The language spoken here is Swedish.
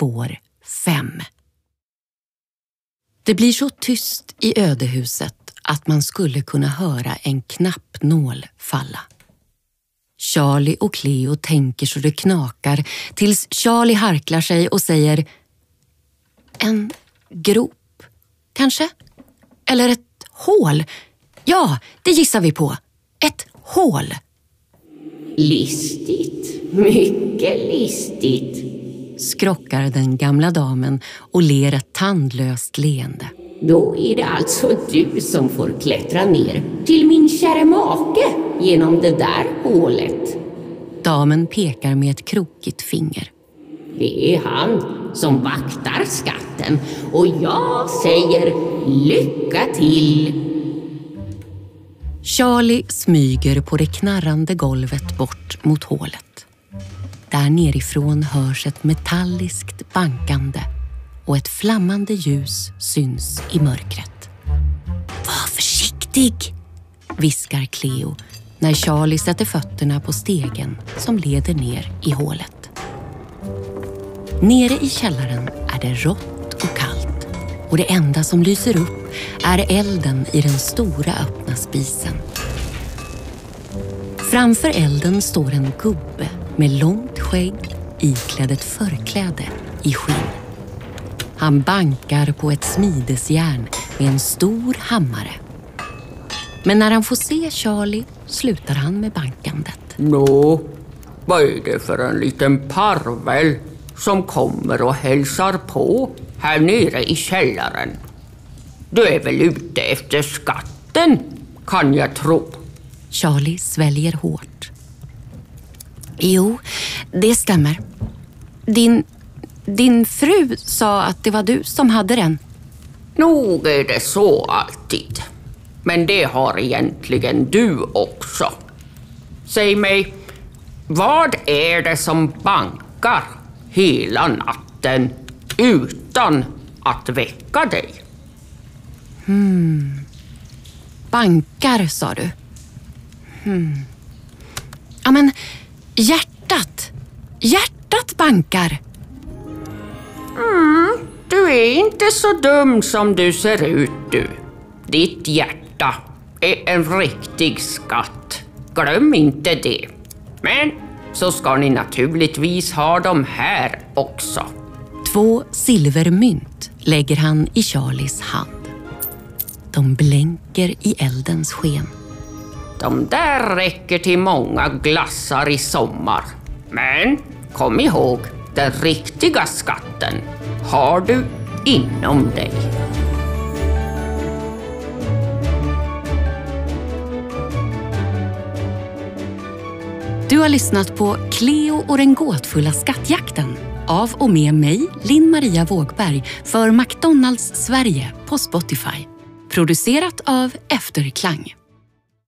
spår 5. Det blir så tyst i ödehuset att man skulle kunna höra en knappnål falla. Charlie och Cleo tänker så det knakar tills Charlie harklar sig och säger En grop, kanske? Eller ett hål? Ja, det gissar vi på. Ett hål. Listigt, mycket listigt, skrockar den gamla damen och ler ett tandlöst leende. Då är det alltså du som får klättra ner till min käre make genom det där hålet. Damen pekar med ett krokigt finger. Det är han som vaktar skatten och jag säger lycka till. Charlie smyger på det knarrande golvet bort mot hålet. Där nerifrån hörs ett metalliskt bankande och ett flammande ljus syns i mörkret. Var försiktig, viskar Cleo när Charlie sätter fötterna på stegen som leder ner i hålet. Nere i källaren är det rått och kallt och det enda som lyser upp är elden i den stora öppna spisen. Framför elden står en gubbe med långt skägg iklädd ett förkläde i skinn. Han bankar på ett smidesjärn med en stor hammare. Men när han får se Charlie slutar han med bankandet. Nå, vad är det för en liten parvel som kommer och hälsar på här nere i källaren? Du är väl ute efter skatten, kan jag tro? Charlie sväljer hårt. Jo, det stämmer. Din, din fru sa att det var du som hade den. Nog är det så alltid. Men det har egentligen du också. Säg mig, vad är det som bankar hela natten utan att väcka dig? Hmm. Bankar, sa du? Hmm. Ja, men hjärtat. Hjärtat bankar. Mm, du är inte så dum som du ser ut du. Ditt hjärta är en riktig skatt. Glöm inte det. Men så ska ni naturligtvis ha de här också. Två silvermynt lägger han i Charlies hand. De blänker i eldens sken. De där räcker till många glassar i sommar. Men kom ihåg, den riktiga skatten har du inom dig. Du har lyssnat på Cleo och den gåtfulla skattjakten av och med mig, Linn-Maria Vågberg, för McDonalds Sverige på Spotify. Producerat av Efterklang.